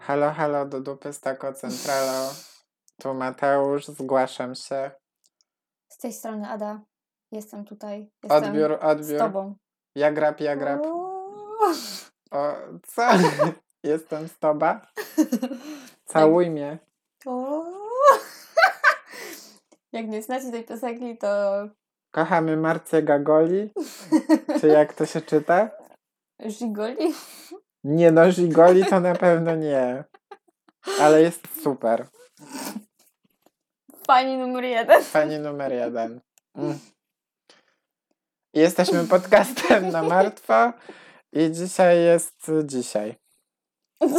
Halo, halo, do dupy z centralo. Tu Mateusz, zgłaszam się. Z tej strony Ada. Jestem tutaj. Jestem Odbiór, z odbiór. tobą. Ja grab, ja grab. O, co? Jestem z toba. Całuj mnie. Jak nie znacie tej piosenki, to Kochamy Marcę Gagoli. Czy jak to się czyta? Żigoli. Nie no, Żigoli to na pewno nie. Ale jest super. Pani numer jeden. Pani numer jeden. Mm. Jesteśmy podcastem na martwo i dzisiaj jest dzisiaj.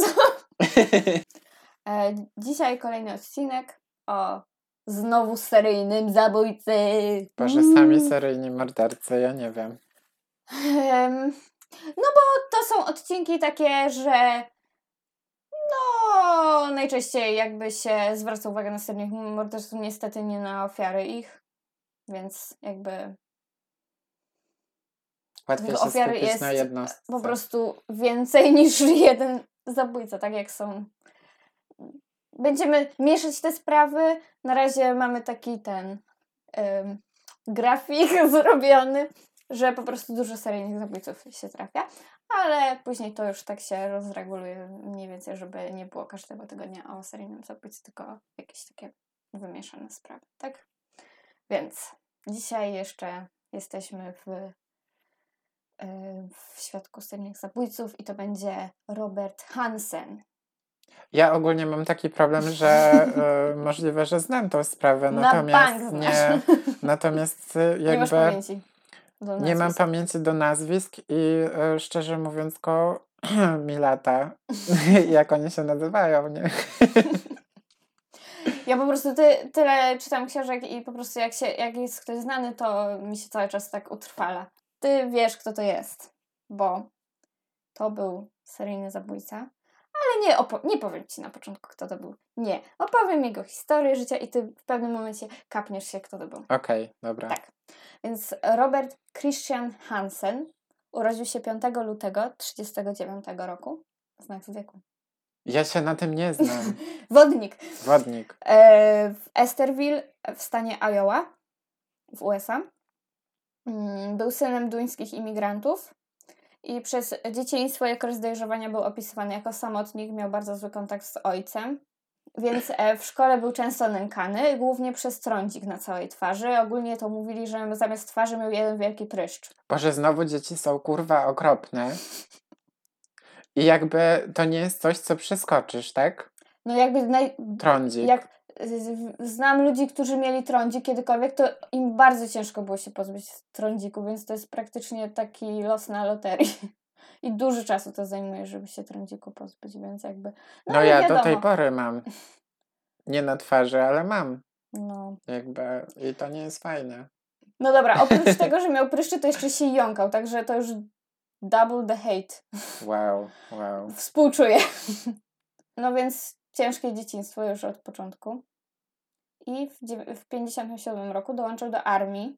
E, dzisiaj kolejny odcinek o znowu seryjnym zabójcy. Boże, sami seryjni mordercy, ja nie wiem. Em, No bo to są odcinki takie, że no najczęściej jakby się zwraca uwagę na seryjnych morderców, niestety nie na ofiary ich, więc jakby Łatwiej się ofiar skupić jest na jednostce. po prostu więcej niż jeden zabójca, tak jak są. Będziemy mieszać te sprawy. Na razie mamy taki ten em, grafik zrobiony, że po prostu dużo seryjnych zabójców się trafia, ale później to już tak się rozreguluje mniej więcej, żeby nie było każdego tygodnia o seryjnym zabójcy, tylko jakieś takie wymieszane sprawy, tak? Więc dzisiaj jeszcze jesteśmy w w świadku seryjnych zabójców i to będzie Robert Hansen. Ja ogólnie mam taki problem, że e, możliwe, że znam tą sprawę, Na natomiast bank nie, natomiast Nie masz jakby pamięci. do nie mam nazwisk. pamięci do nazwisk i e, szczerze mówiąc ko mi lata, jak oni się nazywają, nie? Ja po prostu ty, tyle czytam książek i po prostu jak, się, jak jest ktoś znany, to mi się cały czas tak utrwala. Ty wiesz, kto to jest, bo to był seryjny zabójca, ale nie, opo- nie powiem ci na początku, kto to był. Nie, opowiem jego historię życia i ty w pewnym momencie kapniesz się, kto to był. Okej, dobra. Tak. Więc Robert Christian Hansen urodził się 5 lutego 1939 roku. Znak zodiaku. Ja się na tym nie znam. Wodnik. Wodnik. E, w Esterville w stanie Iowa w USA. Mm, Był synem duńskich imigrantów i przez dzieciństwo i okres dojrzewania był opisywany jako samotnik, miał bardzo zły kontakt z ojcem. Więc e, w szkole był często nękany, głównie przez trądzik na całej twarzy. Ogólnie to mówili, że zamiast twarzy miał jeden wielki pryszcz. Boże, znowu dzieci są kurwa okropne. I jakby to nie jest coś, co przeskoczysz, tak? No jakby naj... Trądzik. jak znam ludzi, którzy mieli trądzik kiedykolwiek, to im bardzo ciężko było się pozbyć trądziku, więc to jest praktycznie taki los na loterii. I dużo czasu to zajmuje, żeby się trądziku pozbyć, więc jakby. No, No ja do wiadomo. tej pory mam. Nie na twarzy, ale mam. No. Jakby i to nie jest fajne. no dobra, oprócz tego, że miał pryszczy, to jeszcze się jąkał, także to już double the hate. Wow, wow. Współczuję. No więc ciężkie dzieciństwo już od początku. I w, dziew- w 57 roku dołączył do armii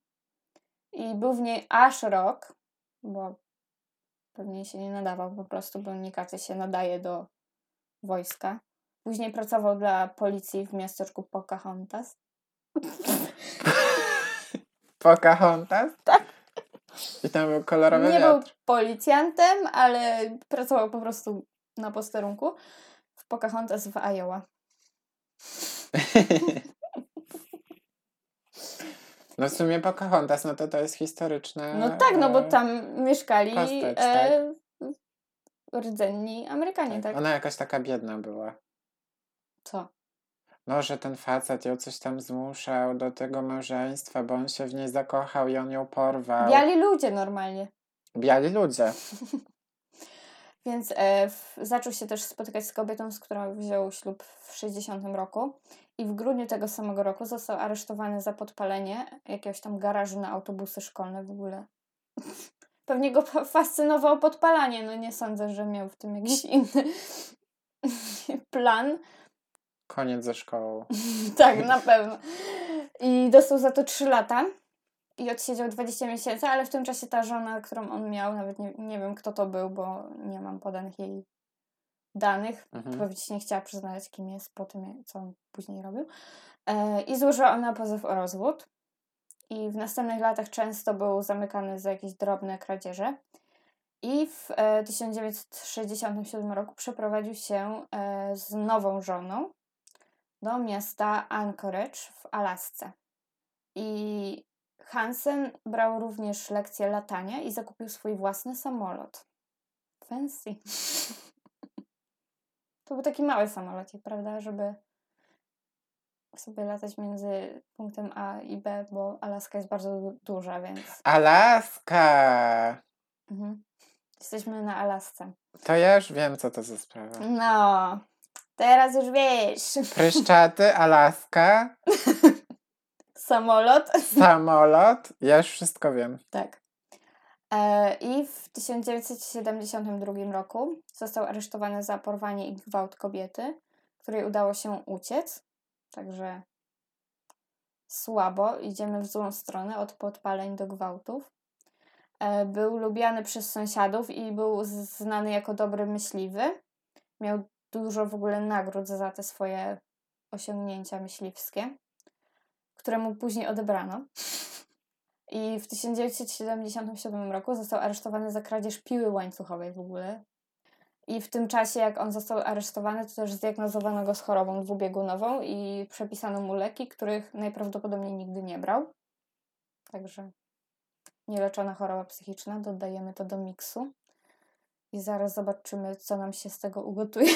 i był w niej aż rok, bo pewnie się nie nadawał po prostu, bo nie każdy się nadaje do wojska. Później pracował dla policji w miasteczku Pocahontas. Pocahontas? Tak. I tam był kolorowy Nie był wiatr. policjantem, ale pracował po prostu na posterunku Pocahontas w Iowa. No w sumie Pocahontas, no to to jest historyczne. No tak, no bo e, tam mieszkali postać, e, rdzenni Amerykanie, tak? Ona jakaś taka biedna była. Co? No, że ten facet ją coś tam zmuszał do tego małżeństwa, bo on się w niej zakochał i on ją porwał. Biali ludzie normalnie. Biali ludzie. Więc e, w, zaczął się też spotykać z kobietą, z którą wziął ślub w 60 roku. I w grudniu tego samego roku został aresztowany za podpalenie jakiegoś tam garażu na autobusy szkolne w ogóle. Pewnie go fa- fascynowało podpalanie. No nie sądzę, że miał w tym jakiś inny plan. Koniec ze szkołą. tak, na pewno. I dostał za to 3 lata. I odsiedział 20 miesięcy, ale w tym czasie ta żona, którą on miał, nawet nie, nie wiem kto to był, bo nie mam podanych jej danych. Mhm. Powiedzieć nie chciała przyznać, kim jest po tym, co on później robił. E, I złożyła ona pozew o rozwód. I w następnych latach często był zamykany za jakieś drobne kradzieże. I w e, 1967 roku przeprowadził się e, z nową żoną do miasta Anchorage w Alasce. I Hansen brał również lekcje latania i zakupił swój własny samolot. Fancy. To był taki mały samolocik, prawda, żeby sobie latać między punktem A i B, bo Alaska jest bardzo du- duża, więc Alaska! mhm. jesteśmy na Alasce. To ja już wiem, co to za sprawa. No, teraz już wiesz. Pryszczaty, Alaska, Samolot. samolot. Ja już wszystko wiem. Tak. E, I w 1972 roku został aresztowany za porwanie i gwałt kobiety, której udało się uciec. Także słabo, idziemy w złą stronę od podpaleń do gwałtów. E, Był lubiany przez sąsiadów i był znany jako dobry myśliwy. Miał dużo w ogóle nagród za te swoje osiągnięcia myśliwskie, które mu później odebrano. I w 1977 roku został aresztowany za kradzież piły łańcuchowej w ogóle. I w tym czasie, jak on został aresztowany, to też zdiagnozowano go z chorobą dwubiegunową i przepisano mu leki, których najprawdopodobniej nigdy nie brał. Także nieleczona choroba psychiczna, dodajemy to do miksu. I zaraz zobaczymy, co nam się z tego ugotuje.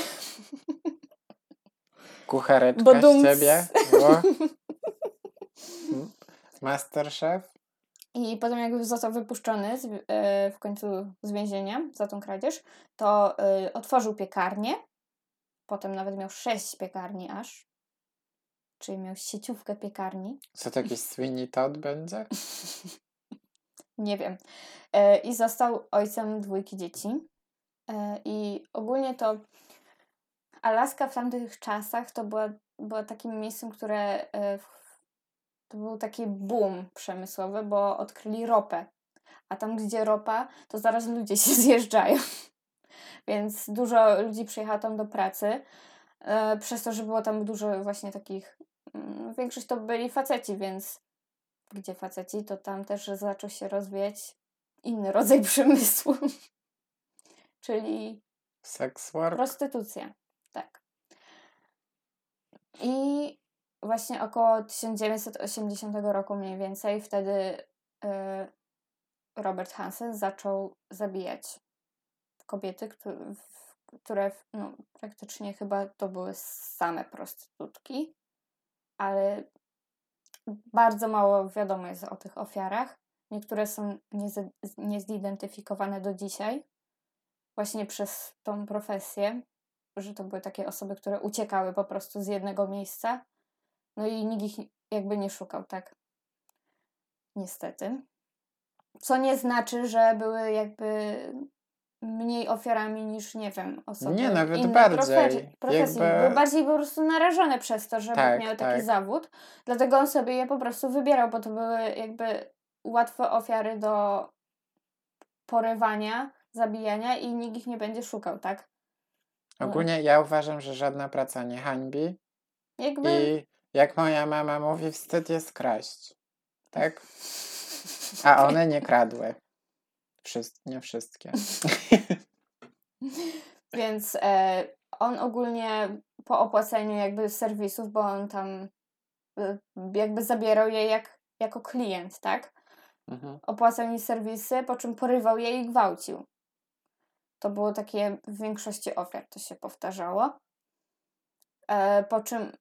Kuchareczka z ciebie. Było. Masterchef. I potem jak został wypuszczony z, e, w końcu z więzienia za tą kradzież, to e, otworzył piekarnię. Potem nawet miał sześć piekarni aż. Czyli miał sieciówkę piekarni. Co to jakiś Sweeney Todd będzie? Nie wiem. E, I został ojcem dwójki dzieci. I ogólnie to Alaska w tamtych czasach to była, była takim miejscem, które w- to był taki boom przemysłowy, bo odkryli ropę. A tam, gdzie ropa, to zaraz ludzie się zjeżdżają. Więc dużo ludzi przyjechało tam do pracy. E, przez to, że było tam dużo właśnie takich. mm, Większość to byli faceci, więc gdzie faceci, to tam też zaczął się rozwijać inny rodzaj przemysłu. Czyli Sex work? prostytucja. Tak. I właśnie około 1980 roku mniej więcej wtedy e, Robert Hansen zaczął zabijać kobiety, które, no, praktycznie chyba to były same prostytutki, ale bardzo mało wiadomo jest o tych ofiarach. Niektóre są niezidentyfikowane do dzisiaj, właśnie przez tą profesję, że to były takie osoby, które uciekały po prostu z jednego miejsca, no i nikt ich jakby nie szukał, tak? Niestety. Co nie znaczy, że były jakby mniej ofiarami niż, nie wiem, osoby Nie, nawet innej bardziej. Profesji. profesji. Jakby- Były bardziej po prostu narażone przez to, że Tak, miały taki tak. zawód. Dlatego on sobie je po prostu wybierał, bo to były jakby łatwe ofiary do porywania, zabijania i nikt ich nie będzie szukał, tak? Ogólnie ja uważam, że żadna praca nie hańbi. Jakby... I jak moja mama mówi, wstyd jest kraść. Tak? A one nie kradły. Wszyscy, nie wszystkie. Więc e, on ogólnie po opłaceniu jakby serwisów, bo on tam e, jakby zabierał je jak, jako klient, tak? Mhm. Opłacał im serwisy, po czym porywał je i gwałcił. To było takie w większości ofiar, to się powtarzało. E, po czym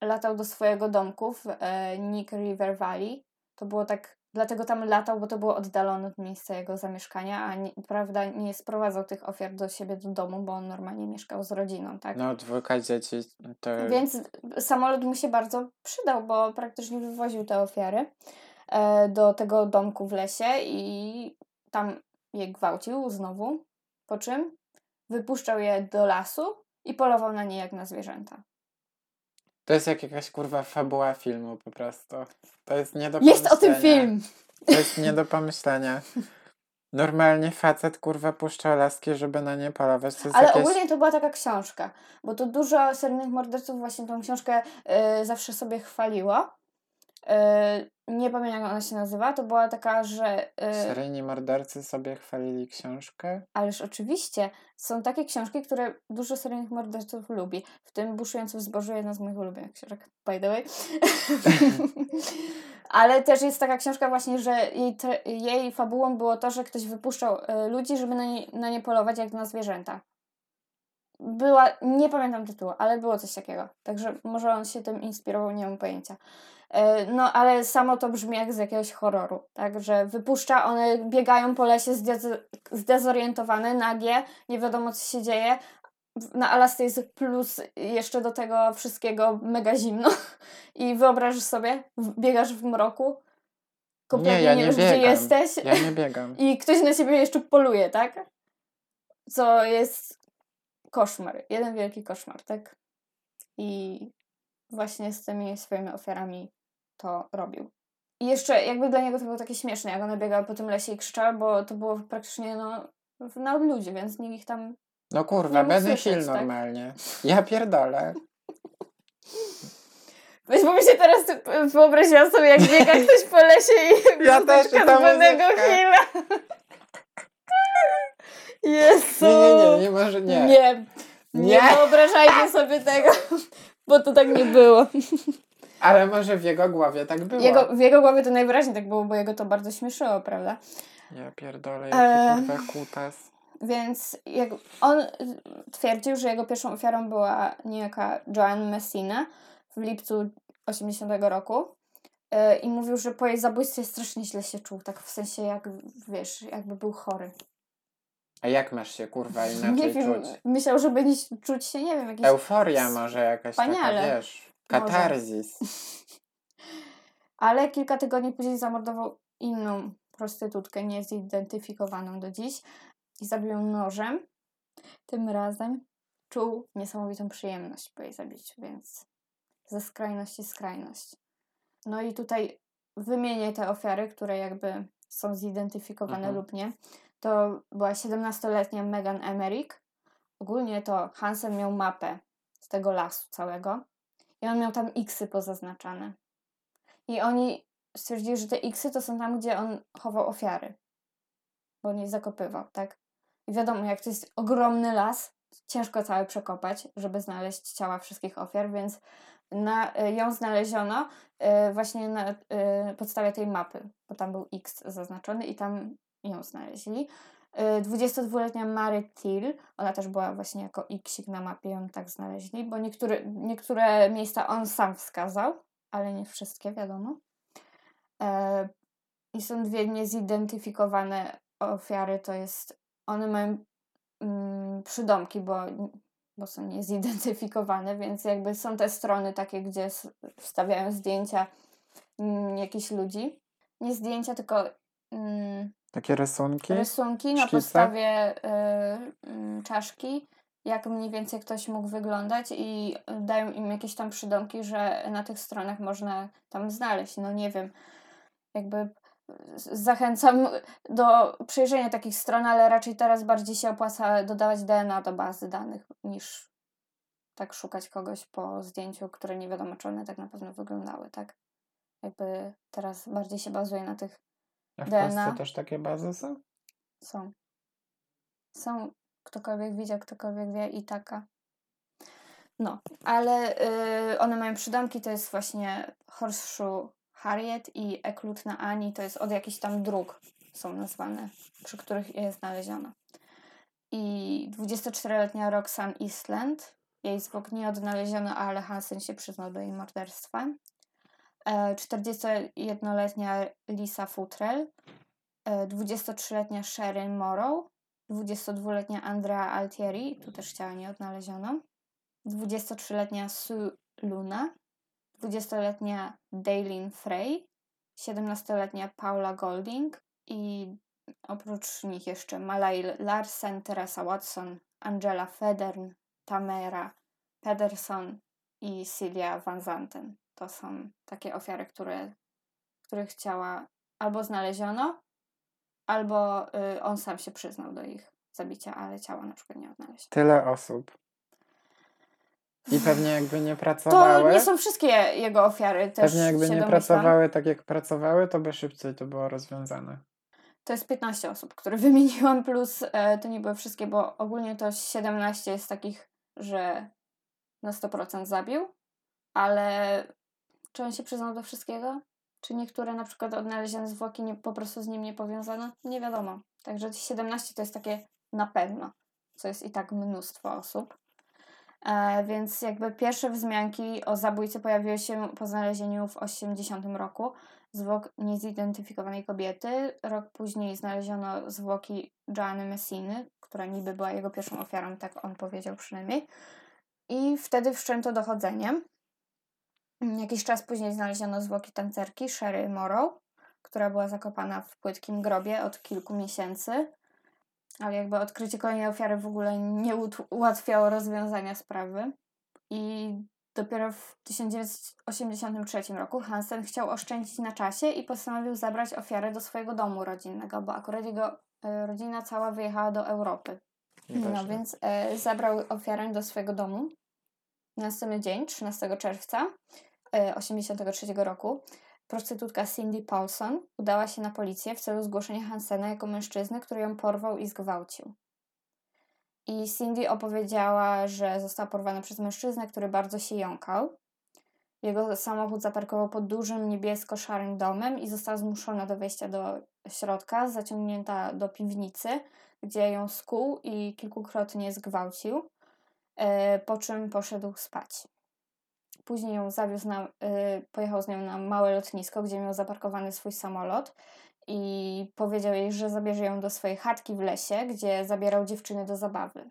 latał do swojego domku w e, Nick River Valley. To było tak, dlatego tam latał, bo to było oddalone od miejsca jego zamieszkania, a nie, prawda nie sprowadzał tych ofiar do siebie do domu, bo on normalnie mieszkał z rodziną, tak? No, dwójka dzieci to... Więc samolot mu się bardzo przydał, bo praktycznie wywoził te ofiary e, do tego domku w lesie i tam je gwałcił znowu, po czym wypuszczał je do lasu i polował na nie jak na zwierzęta. To jest jak jakaś kurwa fabuła filmu po prostu. To jest nie do Jest o tym film! To jest nie do pomyślenia. Normalnie facet kurwa puszcza laski, żeby na nie polować. Ale jakieś... ogólnie to była taka książka, bo to dużo seryjnych morderców właśnie tą książkę y, zawsze sobie chwaliło. Y, nie pamiętam jak ona się nazywa, to była taka, że... Y, Seryjni mordercy sobie chwalili książkę. Ależ oczywiście, są takie książki, które dużo seryjnych morderców lubi. W tym Buszujący w zbożu, jedna z moich ulubionych książek, by the way. Ale też jest taka książka właśnie, że jej, jej fabułą było to, że ktoś wypuszczał y, ludzi, żeby na nie, na nie polować jak na zwierzęta. Była, nie pamiętam tytułu, ale było coś takiego. Także może on się tym inspirował, nie mam pojęcia. E, No, ale samo to brzmi jak z jakiegoś horroru, tak, że wypuszcza, one biegają po lesie zdez- zdezorientowane, nagie, nie wiadomo co się dzieje. Na Alasce jest plus jeszcze do tego wszystkiego mega zimno i wyobrażasz sobie, biegasz w mroku, kompletnie nie, ja nie wiesz gdzie biegam. jesteś Ja nie biegam. i ktoś na ciebie jeszcze poluje, tak? Co jest koszmar, jeden wielki koszmar, tak? I właśnie z tymi swoimi ofiarami to robił. I jeszcze jakby dla niego to było takie śmieszne, jak one biegały po tym lesie i krzyczały, bo to było praktycznie no, na ludzi, więc nikt ich tam... No kurwa, słyszeć, Hill tak? normalnie. Ja pierdolę. Weź, bo mi się teraz wyobraziłam sobie, jak biega ktoś po lesie i Ja też, muzyczka. Hilla. Jezu! Nie, nie, nie, nie może nie. Nie, nie Nie. wyobrażajcie sobie tego, bo to tak nie było. Ale może w jego głowie tak było. Jego, w jego głowie to najwyraźniej tak było, bo jego to bardzo śmieszyło, prawda? Ja pierdolę, jaki kurwa kutas. Więc jak on twierdził, że jego pierwszą ofiarą była niejaka Joan Messina w lipcu 80 roku. Y, I mówił, że po jej zabójstwie strasznie źle się czuł, tak w sensie jak, wiesz, jakby był chory. A jak masz się kurwa nie inaczej wiem, czuć? myślał, że będzie czuć się, nie wiem, jakiś... Euforia może jakaś Wspaniale. taka, wiesz. Katarzis. Ale kilka tygodni później zamordował inną prostytutkę, niezidentyfikowaną do dziś i zabił ją nożem. Tym razem czuł niesamowitą przyjemność po jej zabiciu, więc ze skrajności skrajność. No i tutaj wymienię te ofiary, które jakby są zidentyfikowane Mhm. lub nie. To była 17-letnia Megan Emmerich. Ogólnie to Hansen miał mapę z tego lasu całego i on miał tam Xy pozaznaczane. I oni stwierdzili, że te Xy to są tam, gdzie on chował ofiary, bo nie zakopywał, tak? I wiadomo, jak to jest ogromny las, ciężko cały przekopać, żeby znaleźć ciała wszystkich ofiar, więc na, y, ją znaleziono y, właśnie na y, podstawie tej mapy, bo tam był X zaznaczony i tam ją znaleźli. Y, 22-letnia Mary Till, ona też była właśnie jako Xik na mapie, ją tak znaleźli, bo niektóre, niektóre miejsca on sam wskazał, ale nie wszystkie, wiadomo. E, I są dwie niezidentyfikowane ofiary, to jest, one mają mm, przydomki, bo, bo są niezidentyfikowane, więc jakby są te strony takie, gdzie wstawiają zdjęcia mm, jakichś ludzi. Nie zdjęcia, tylko mm, Takie rysunki? rysunki na Szkice? podstawie y, y, czaszki, jak mniej więcej ktoś mógł wyglądać i dają im jakieś tam przydomki, że na tych stronach można tam znaleźć. No nie wiem, jakby zachęcam do przejrzenia takich stron, ale raczej teraz bardziej się opłaca dodawać DNA do bazy danych niż tak szukać kogoś po zdjęciu, które nie wiadomo, czy one tak na pewno wyglądały, tak? Jakby teraz bardziej się bazuje na tych A w DNA. Polsce też takie bazy są? są. Są, ktokolwiek widział, ktokolwiek wie i taka. No, ale y, one mają przydomki, to jest właśnie Horseshoe Harriet i Eklutna Ani, to jest od jakichś tam dróg są nazwane, przy których je znaleziono. I 24-letnia Roxanne Eastland, jej zwłok nie odnaleziono, ale Hansen się przyznał do jej morderstwa. E, 41-letnia Lisa Futrell, e, 23-letnia Sherin Morrow, 22-letnia Andrea Altieri, tu też ciała nie odnaleziono, 23-letnia Sue Luna, 20-letnia Daylin Frey, 17-letnia Paula Golding i oprócz nich jeszcze Malay Larsen, Teresa Watson, Angela Federn, Tamara Pederson i Celia Van Zanten. To są takie ofiary, które, których ciała albo znaleziono, albo y, on sam się przyznał do ich zabicia, ale ciała na przykład nie odnaleziono. Tyle osób. I pewnie jakby nie To pracowały. nie są wszystkie jego ofiary też Pewnie jakby nie domyślam. pracowały tak jak pracowały, to by szybciej to było rozwiązane. To jest 15 osób, które wymieniłam, plus e, to nie były wszystkie, bo ogólnie to 17 jest takich, że na 100% zabił, ale czy on się przyznał do wszystkiego? Czy niektóre na przykład odnalezione zwłoki nie, po prostu z nim nie powiązano? Nie wiadomo. Także 17 to jest takie na pewno, co jest i tak mnóstwo osób. E, więc jakby pierwsze wzmianki o zabójcy pojawiły się po znalezieniu w 80 roku zwłok niezidentyfikowanej kobiety. Rok później znaleziono zwłoki Joanny Messiny, która niby była jego pierwszą ofiarą, tak on powiedział przynajmniej. I wtedy wszczęto dochodzenie. Jakiś czas później znaleziono zwłoki tancerki Sherry Morrow, która była zakopana w płytkim grobie od kilku miesięcy. Ale jakby odkrycie kolejnej ofiary w ogóle nie ułatwiało rozwiązania sprawy. I dopiero w 1983 roku Hansen chciał oszczędzić na czasie i postanowił zabrać ofiarę do swojego domu rodzinnego, bo akurat jego e, rodzina cała wyjechała do Europy. No więc e, zabrał ofiarę do swojego domu. Na następny dzień, 13 czerwca e, 83 roku, prostytutka Cindy Paulson udała się na policję w celu zgłoszenia Hansena jako mężczyzny, który ją porwał i zgwałcił. I Cindy opowiedziała, że została porwana przez mężczyznę, który bardzo się jąkał. Jego samochód zaparkował pod dużym niebiesko-szarym domem i została zmuszona do wejścia do środka, zaciągnięta do piwnicy, gdzie ją skuł i kilkukrotnie zgwałcił, e, po czym poszedł spać. Później ją zawiózł na, e, pojechał z nią na małe lotnisko, gdzie miał zaparkowany swój samolot i powiedział jej, że zabierze ją do swojej chatki w lesie, gdzie zabierał dziewczyny do zabawy.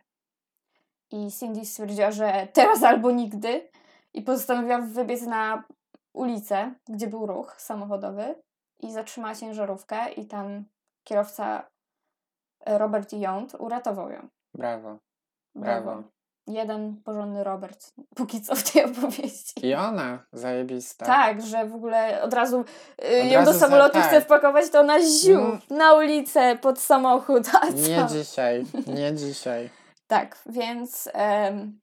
I Cindy stwierdziła, że teraz albo nigdy i postanowiła wybiec na ulicę, gdzie był ruch samochodowy i zatrzymała ciężarówkę i tam kierowca Robert Yount uratował ją. Brawo. Brawo. Brawo. Jeden porządny Robert, póki co w tej opowieści. I ona, zajebista. Tak, że w ogóle od razu y, Od ją do razu za- samolotu tak. chce wpakować, to na ziu, Mm. na ulicę, pod samochód, a Nie co? dzisiaj, nie dzisiaj. Tak, więc em,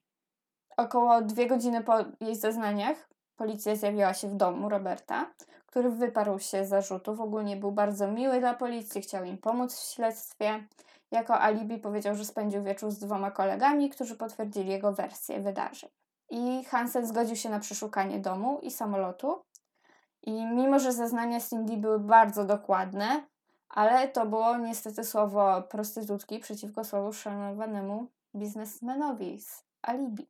około dwie godziny po jej zeznaniach policja zjawiła się w domu Roberta, który wyparł się z zarzutów. Ogólnie był bardzo miły dla policji, chciał im pomóc w śledztwie. Jako alibi powiedział, że spędził wieczór z dwoma kolegami, którzy potwierdzili jego wersję wydarzeń. I Hansen zgodził się na przeszukanie domu i samolotu. I mimo, że zeznania Cindy były bardzo dokładne, ale to było niestety słowo prostytutki przeciwko słowu szanowanemu biznesmenowi z alibi.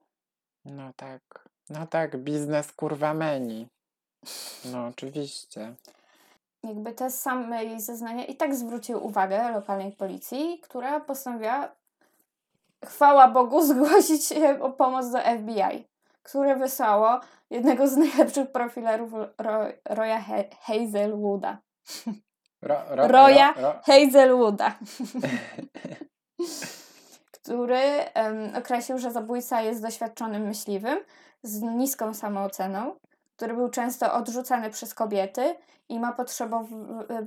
No tak. No tak, biznes kurwa menu. No oczywiście. Jakby te same jej zeznania i tak zwróciły uwagę lokalnej policji, która postanowiła, chwała Bogu, zgłosić się o pomoc do FBI, które wysłało jednego z najlepszych profilerów Ro, Roya He- Hazelwooda. Ro, ro, Roya ro, ro. Hazelwooda, który em, określił, że zabójca jest doświadczonym myśliwym z niską samooceną, który był często odrzucany przez kobiety i ma,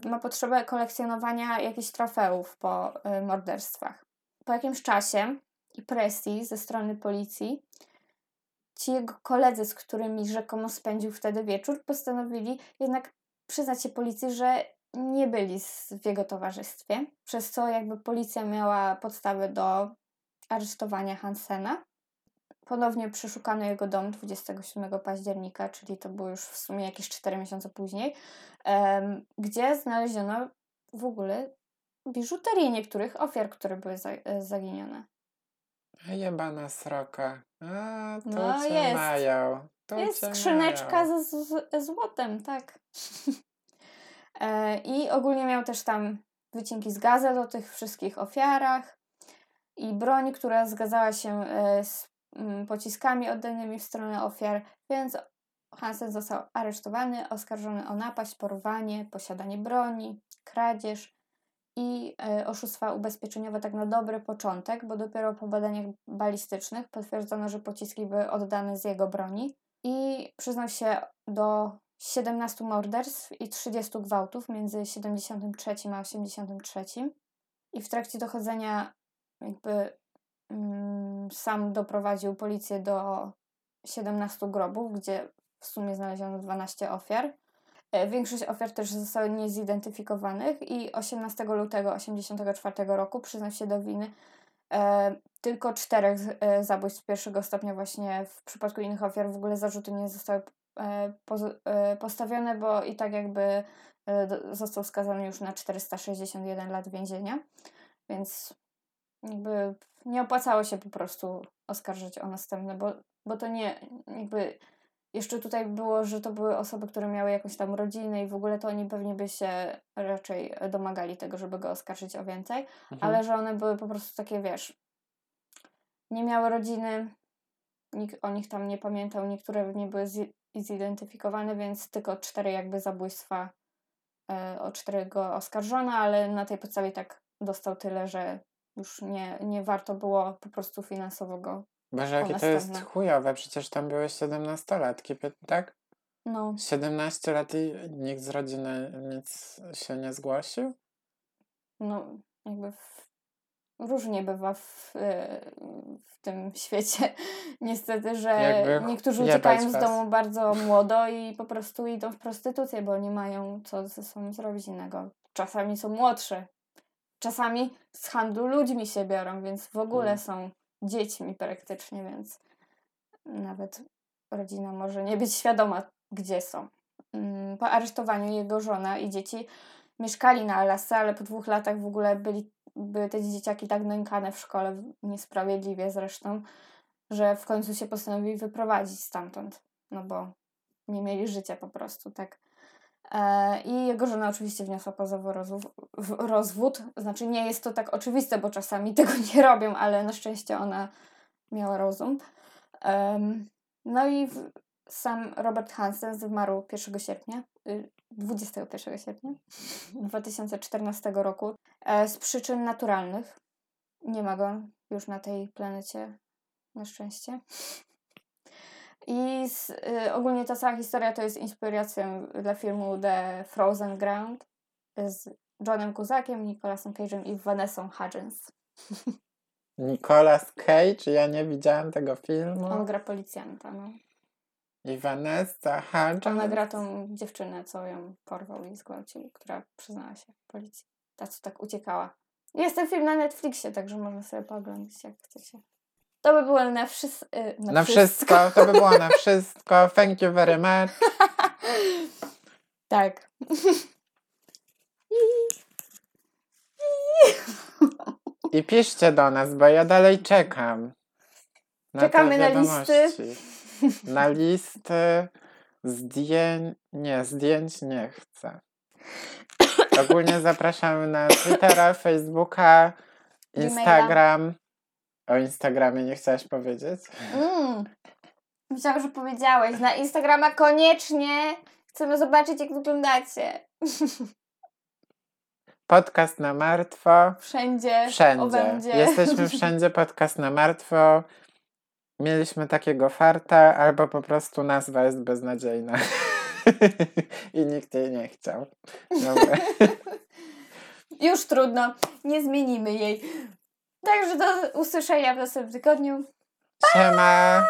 ma potrzebę kolekcjonowania jakichś trofeów po y, morderstwach. Po jakimś czasie i presji ze strony policji, ci jego koledzy, z którymi rzekomo spędził wtedy wieczór, postanowili jednak przyznać się policji, że nie byli w jego towarzystwie, przez co jakby policja miała podstawy do aresztowania Hansena. Ponownie przeszukano jego dom 27 października, czyli to było już w sumie jakieś 4 miesiące później, gdzie znaleziono w ogóle biżuterię niektórych ofiar, które były e, zaginione. Jebana sroka. A, tu No, cię jest. mają. Tu Jest skrzyneczka mają. ze, ze złotem, tak. E, I ogólnie miał też tam wycinki z gazet o tych wszystkich ofiarach i broń, która zgadzała się e, z pociskami oddanymi w stronę ofiar, więc Hansen został aresztowany, oskarżony o napaść, porwanie, posiadanie broni, kradzież i e, oszustwa ubezpieczeniowe tak na dobry początek, bo dopiero po badaniach balistycznych potwierdzono, że pociski były oddane z jego broni i przyznał się do 17 morderstw i 30 gwałtów między 73 a 83. I w trakcie dochodzenia jakby mm, sam doprowadził policję do 17 grobów, gdzie w sumie znaleziono 12 ofiar. E, Większość ofiar też zostały niezidentyfikowanych i 18 lutego 1984 roku przyznał się do winy e, tylko czterech e, zabójstw pierwszego stopnia właśnie w przypadku innych ofiar w ogóle zarzuty nie zostały e, e, postawione, bo i tak jakby e, został skazany już na 461 lat więzienia, więc jakby nie opłacało się po prostu oskarżyć o następne, bo, bo to nie, jakby jeszcze tutaj było, że to były osoby, które miały jakąś tam rodzinę i w ogóle to oni pewnie by się raczej domagali tego, żeby go oskarżyć o więcej, Mhm. ale że one były po prostu takie, wiesz, nie miały rodziny, nikt o nich tam nie pamiętał, niektóre nie były zi- zidentyfikowane, więc tylko cztery jakby zabójstwa, e, o cztery go oskarżono, ale na tej podstawie tak dostał tyle, że już nie, nie warto było po prostu finansowo go. Boże, jakie to jest chujowe, przecież tam były 17-latki, pie- tak? No, 17 lat i nikt z rodziny nic się nie zgłosił? no jakby w, różnie bywa w, e, w tym świecie. Niestety, że Jakby niektórzy uciekają z was. domu bardzo młodo i po prostu idą w prostytucję, bo nie mają co ze sobą zrobić innego. Czasami są młodsze. Czasami z handlu ludźmi się biorą, więc w ogóle Mm. są dziećmi praktycznie, więc nawet rodzina może nie być świadoma, gdzie są. Mm, Po aresztowaniu jego żona i dzieci mieszkali na Alasce, ale po dwóch latach w ogóle byli, były te dzieciaki tak nękane w szkole, niesprawiedliwie zresztą, że w końcu się postanowili wyprowadzić stamtąd, no bo nie mieli życia po prostu, tak. E, I jego żona oczywiście wniosła pozew o rozwód. Znaczy nie jest to tak oczywiste, bo czasami tego nie robią, ale na szczęście ona miała rozum. No i sam Robert Hansen zmarł 1 sierpnia, y, 21 sierpnia 2014 roku e, z przyczyn naturalnych. Nie ma go już na tej planecie, na szczęście. I z, y, ogólnie ta cała historia to jest inspiracją dla filmu The Frozen Ground z Johnem Cusakiem, Nicolasem Cage'em i Vanessą Hudgens. Nicolas Cage, ja nie widziałem tego filmu. On gra policjanta, no. I Vanessa Hudgens. Ona gra tą dziewczynę, co ją porwał i zgwałcił, która przyznała się policji. Ta, co tak uciekała. Jest ten film na Netflixie, także można sobie pooglądać, jak chcecie. To by było na, wszys- y, na, Na wszystko, to by było na wszystko. Thank you very much. Tak. I piszcie do nas, bo ja dalej czekam. Na Czekamy na listy. Na listy zdjęć. Nie, zdjęć nie chcę. Ogólnie zapraszamy na Twittera, Facebooka. Instagram. O Instagramie nie chciałaś powiedzieć? Mm. Myślałam, że powiedziałeś. Na Instagrama koniecznie. Chcemy zobaczyć, jak wyglądacie. Podcast na martwo. Wszędzie. Wszędzie. Obędzie. Jesteśmy wszędzie, podcast na martwo. Mieliśmy takiego farta, albo po prostu nazwa jest beznadziejna. I nikt jej nie chciał. Dobra. Już trudno. Nie zmienimy jej. Także do usłyszenia w następnym tygodniu. Pa! Siema!